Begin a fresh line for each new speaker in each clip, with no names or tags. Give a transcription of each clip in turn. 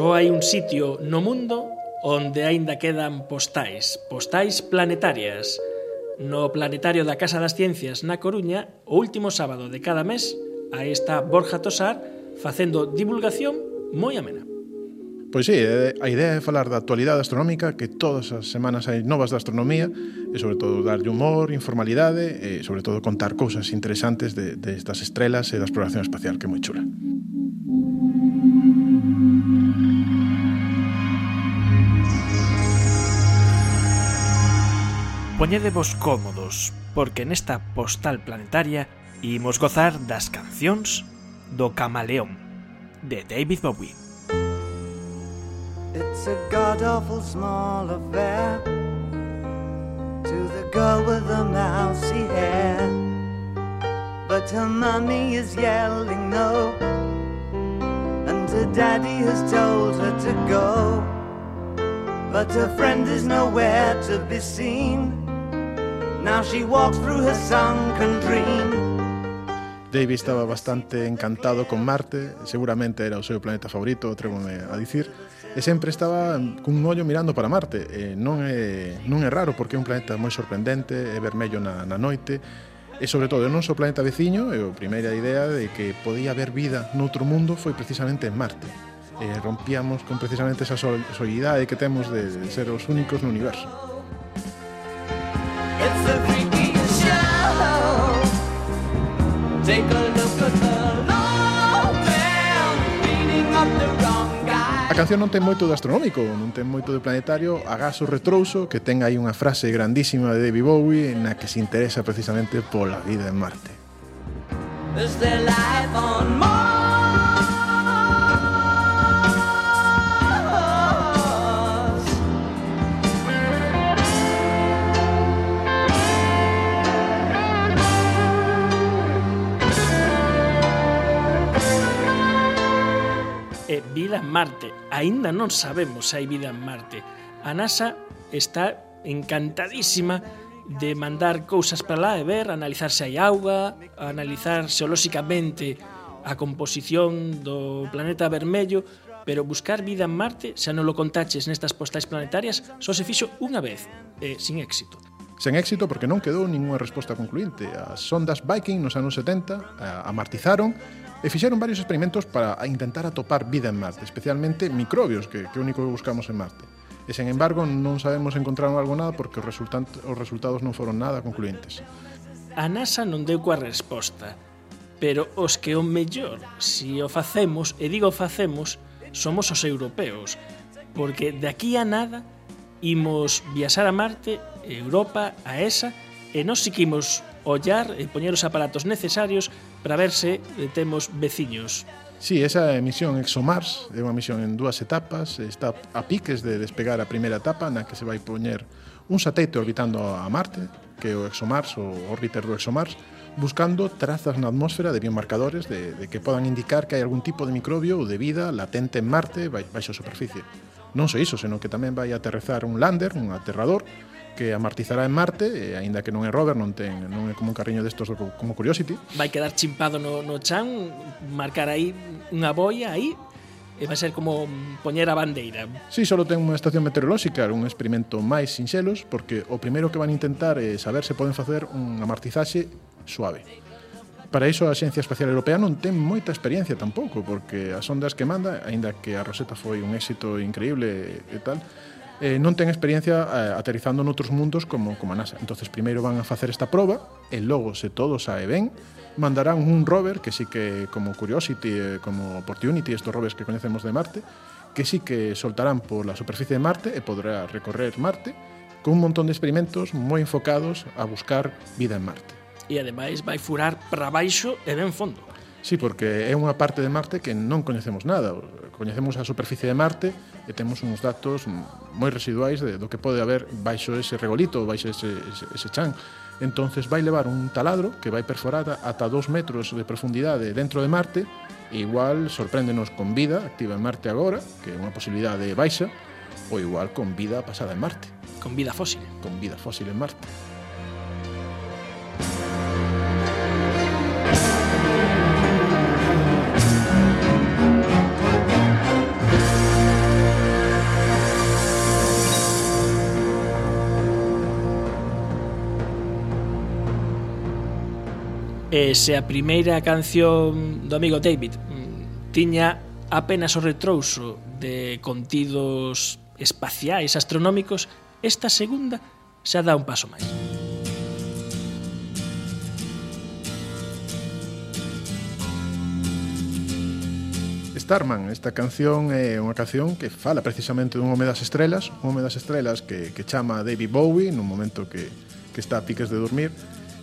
Só hai un sitio no mundo onde aínda quedan postais, postais planetarias. No Planetario da Casa das Ciencias na Coruña, o último sábado de cada mes, aí está Borja Tosar facendo divulgación moi amena.
Pois sí, eh, a idea é falar da actualidade astronómica, que todas as semanas hai novas da astronomía, e sobre todo darlle humor, informalidade, e sobre todo contar cousas interesantes de, destas estas estrelas e da exploración espacial, que é moi chula.
Poñedevos cómodos, porque nesta postal planetaria imos gozar das cancións do Camaleón, de David Bowie. It's a god-awful small affair To the girl with the mousy hair. But her mommy is yelling no And her daddy has told her to go. But her friend is nowhere to be seen. Now she walks through her sunken dream.
David estaba bastante encantado con Marte, seguramente era o seu planeta favorito, atrévome a dicir, e sempre estaba cun ollo mirando para Marte. Eh, e non, é, non é raro porque é un planeta moi sorprendente, é vermello na, na noite, E sobre todo, non só planeta veciño, e eh, a primeira idea de que podía haber vida noutro mundo foi precisamente en Marte. E rompíamos con precisamente esa soidade que temos de ser os únicos no universo. A canción non ten moito de astronómico, non ten moito de planetario, agás o retrouso, que ten aí unha frase grandísima de David Bowie na que se interesa precisamente pola vida en Marte. Is there life on Mars?
vida en Marte. Aínda non sabemos se hai vida en Marte. A NASA está encantadísima de mandar cousas para lá e ver, analizar se hai auga, analizar xeolóxicamente a composición do planeta vermello, pero buscar vida en Marte, se non lo contaches nestas postais planetarias, só se fixo unha vez, e sin éxito.
Sen éxito porque non quedou ninguna resposta concluinte. As sondas Viking nos anos 70 eh, amartizaron e fixeron varios experimentos para intentar atopar vida en Marte, especialmente microbios, que é o único que buscamos en Marte. E, sen embargo, non sabemos encontrar algo nada porque os, os resultados non foron nada concluentes.
A NASA non deu coa resposta, pero os que o mellor, se si o facemos, e digo facemos, somos os europeos, porque de aquí a nada imos viaxar a Marte, Europa, a ESA, e nos si que imos ollar e poñer os aparatos necesarios para ver se eh, temos veciños.
Sí, esa misión ExoMars é unha misión en dúas etapas, está a piques de despegar a primeira etapa na que se vai poñer un satélite orbitando a Marte, que é o ExoMars, o orbiter do ExoMars, buscando trazas na atmósfera de biomarcadores de, de que podan indicar que hai algún tipo de microbio ou de vida latente en Marte baixo a superficie. Non só iso, senón que tamén vai aterrizar un lander, un aterrador, que amartizará en Marte, e, aínda que non é rover, non ten non é como un carriño destos como Curiosity.
Vai quedar chimpado no, no chan, marcar aí unha boia aí e vai ser como poñer a bandeira.
Si, sí, só ten unha estación meteorolóxica, un experimento máis sinxelos, porque o primeiro que van intentar é saber se poden facer unha amartizaxe suave. Para iso a Xencia Espacial Europea non ten moita experiencia tampouco, porque as ondas que manda, aínda que a Rosetta foi un éxito increíble e tal, eh, non ten experiencia eh, aterrizando noutros mundos como, como a NASA. entonces primeiro van a facer esta proba e logo, se todo sae ben, mandarán un rover que sí que como Curiosity, eh, como Opportunity, estos rovers que coñecemos de Marte, que sí que soltarán por la superficie de Marte e podrá recorrer Marte con un montón de experimentos moi enfocados a buscar vida en Marte.
E ademais vai furar para baixo e ben fondo.
Sí, porque é unha parte de Marte que non coñecemos nada. Coñecemos a superficie de Marte e temos uns datos moi residuais de, do que pode haber baixo ese regolito, baixo ese, ese, ese chan. Entonces vai levar un taladro que vai perforar ata 2 metros de profundidade dentro de Marte e igual sorpréndenos con vida activa en Marte agora, que é unha posibilidade baixa, ou igual con vida pasada en Marte.
Con vida fósil.
Con vida fósil en Marte.
E se a primeira canción do amigo David mm, tiña apenas o retrouso de contidos espaciais astronómicos, esta segunda xa dá un paso máis.
Starman, esta canción é unha canción que fala precisamente dun home das estrelas, un home das estrelas que, que chama David Bowie nun momento que, que está a piques de dormir,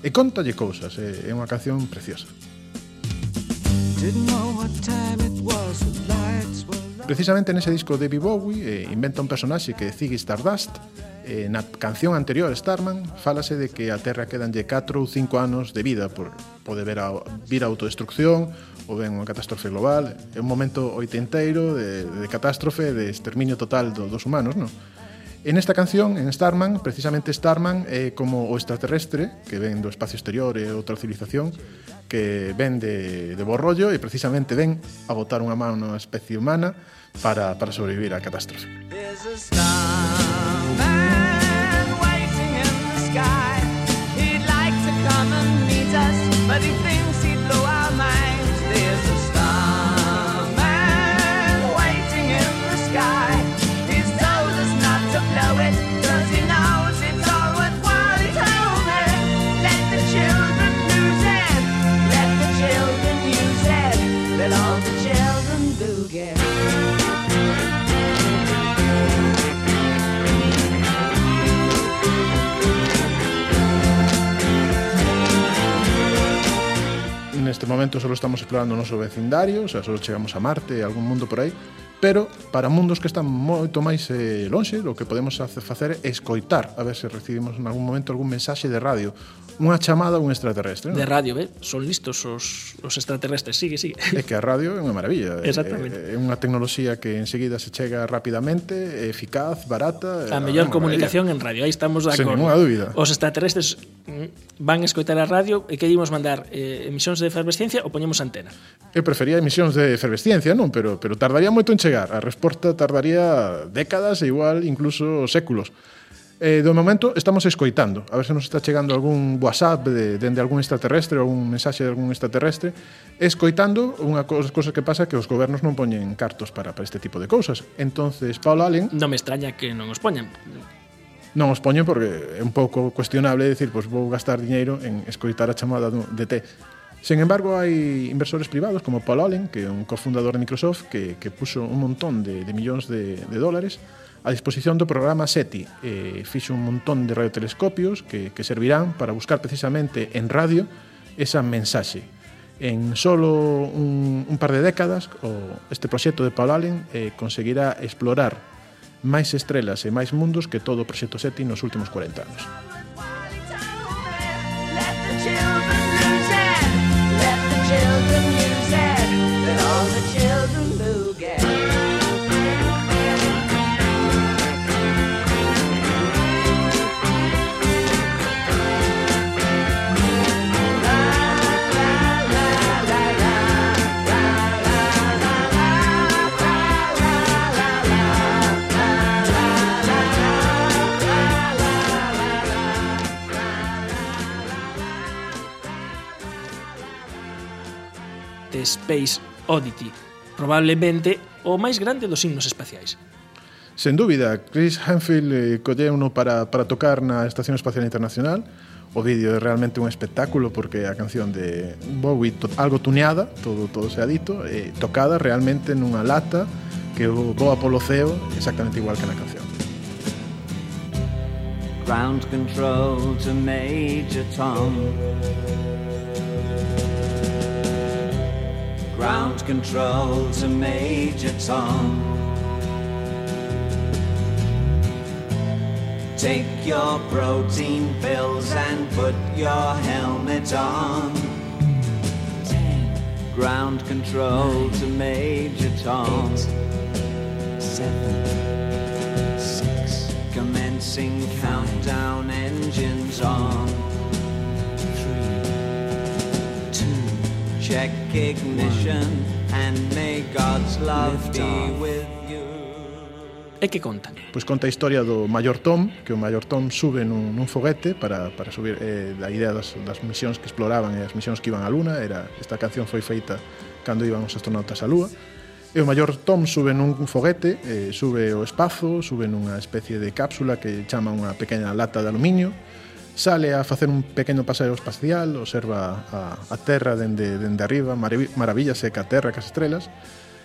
e contalle cousas, é, é unha canción preciosa. Precisamente nese disco de David Bowie eh, inventa un personaxe que é Ziggy Stardust eh, na canción anterior Starman falase de que a Terra quedanlle 4 ou 5 anos de vida por pode ver a, vir a autodestrucción ou ben unha catástrofe global é un momento oitenteiro de, de catástrofe de exterminio total do, dos humanos non? En esta canción, en Starman, precisamente Starman é eh, como o extraterrestre que ven do espacio exterior e outra civilización que ven de, de bo rollo e precisamente ven a botar unha mano a especie humana para, para sobrevivir á catástrofe. momento solo estamos explorando o noso vecindario, o sea, solo chegamos a Marte e algún mundo por aí, pero para mundos que están moito máis eh, lonxe, o que podemos facer é escoitar, a ver se recibimos en algún momento algún mensaxe de radio unha chamada a un extraterrestre.
¿no? De radio, ve? Son listos os, os extraterrestres, sigue, sigue.
É que a radio é unha maravilla.
Exactamente.
É, é unha tecnoloxía que enseguida se chega rapidamente, eficaz, barata.
A mellor comunicación maravilla. en radio, aí estamos da
Sen ninguna dúbida.
Os extraterrestres mm, van a escoitar a radio e que dimos mandar eh, emisións de efervesciencia ou poñemos antena?
Eu prefería emisións de efervesciencia, non? Pero, pero tardaría moito en chegar. A resposta tardaría décadas e igual incluso séculos. Eh, do momento estamos escoitando. A ver se nos está chegando algún whatsapp de, Dende de algún extraterrestre ou algún mensaxe de algún extraterrestre. Escoitando Unha cosa, cosa que pasa que os gobernos non poñen cartos para, para este tipo de cousas. Entonces, Paul Allen
Non me extraña que non os poñan.
Non os poñen porque é un pouco cuestionable decir, pois vou gastar diñeiro en escoitar a chamada de té. Sen embargo, hai inversores privados como Paul Allen, que é un cofundador de Microsoft, que, que puso un montón de, de millóns de, de dólares A disposición do programa SETI eh, fixo un montón de radiotelescopios que, que servirán para buscar precisamente en radio esa mensaxe. En solo un, un par de décadas, o este proxecto de Paul Allen eh, conseguirá explorar máis estrelas e máis mundos que todo o proxecto SETI nos últimos 40 anos.
de Space Oddity, probablemente o máis grande dos himnos espaciais.
Sen dúbida, Chris Hanfield eh, colleuno para, para tocar na Estación Espacial Internacional. O vídeo é realmente un espectáculo porque a canción de Bowie to, algo tuneada, todo todo se ha dito, eh, tocada realmente nunha lata que voa polo ceo exactamente igual que na canción. Ground control to Major Tom Ground control to Major Tom. Take your protein pills and put your helmet on. Ten. Ground control nine, to Major Tom. Eight, seven, six. Commencing five, countdown engines on. check ignition and may God's love be with you.
E que conta?
Pois conta a historia do Mayor Tom, que o Mayor Tom sube nun, nun foguete para, para subir eh, a idea das, das misións que exploraban e as misións que iban á Luna. Era, esta canción foi feita cando iban os astronautas á Lúa. E o maior Tom sube nun foguete, eh, sube o espazo, sube nunha especie de cápsula que chama unha pequena lata de aluminio, sale a facer un pequeno paseo espacial, observa a, a Terra dende, dende arriba, maravillase ca Terra, cas estrelas.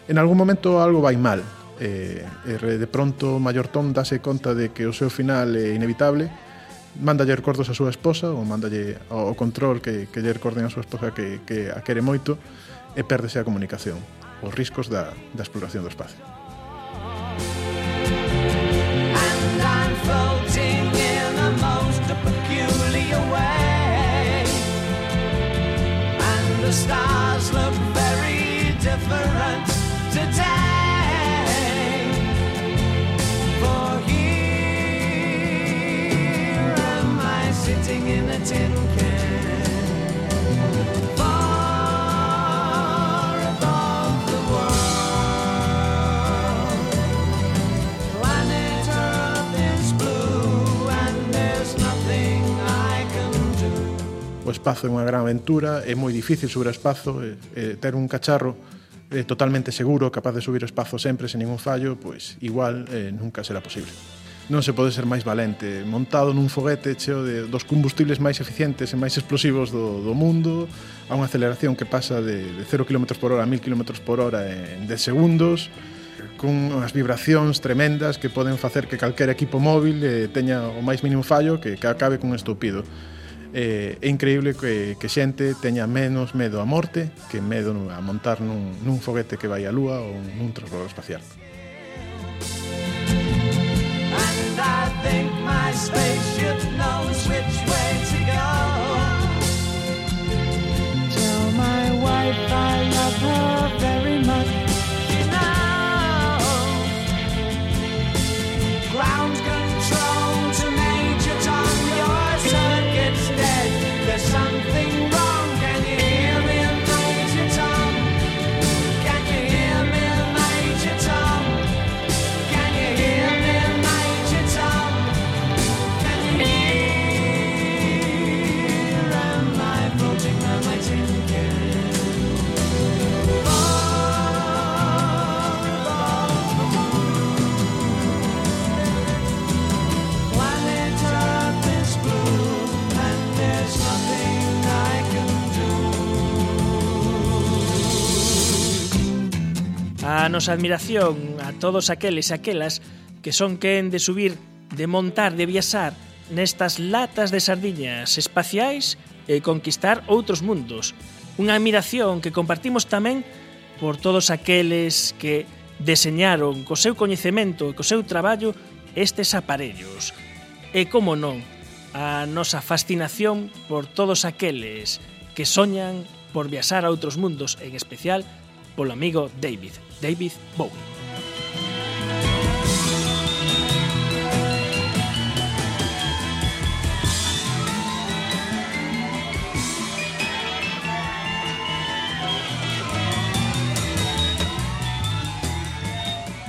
En algún momento algo vai mal, eh, e de pronto Mayortón dase conta de que o seu final é inevitable, mandalle recordos a súa esposa, ou mandalle o control que, que lle recorden a súa esposa que, que a quere moito, e perdese a comunicación, os riscos da, da exploración do espacio. The stars look very different o espazo é unha gran aventura, é moi difícil subir ao espazo, e, e ter un cacharro eh, totalmente seguro, capaz de subir o espazo sempre sen ningún fallo, pois igual eh, nunca será posible. Non se pode ser máis valente, montado nun foguete cheo de, dos combustibles máis eficientes e máis explosivos do, do mundo, a unha aceleración que pasa de, de 0 km por hora a 1000 km por hora en 10 segundos, con unhas vibracións tremendas que poden facer que calquer equipo móvil eh, teña o máis mínimo fallo que, que acabe cun estupido eh, é increíble que, que xente teña menos medo á morte que medo a montar nun, nun foguete que vai á lúa ou nun transbordador espacial. And I think my spaceship knows which way to go
nosa admiración a todos aqueles e aquelas que son quen de subir, de montar, de viaxar nestas latas de sardiñas espaciais e conquistar outros mundos. Unha admiración que compartimos tamén por todos aqueles que deseñaron co seu coñecemento e co seu traballo estes aparellos. E como non, a nosa fascinación por todos aqueles que soñan por viaxar a outros mundos, en especial polo amigo David, David Bowie.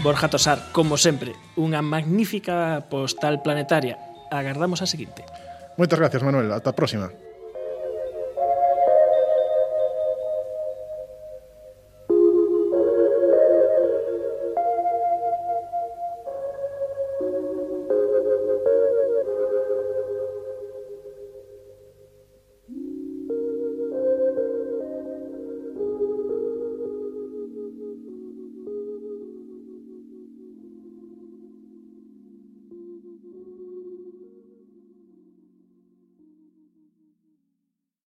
Borja Tosar, como sempre, unha magnífica postal planetaria. Agardamos a seguinte.
Moitas gracias, Manuel. Ata a próxima.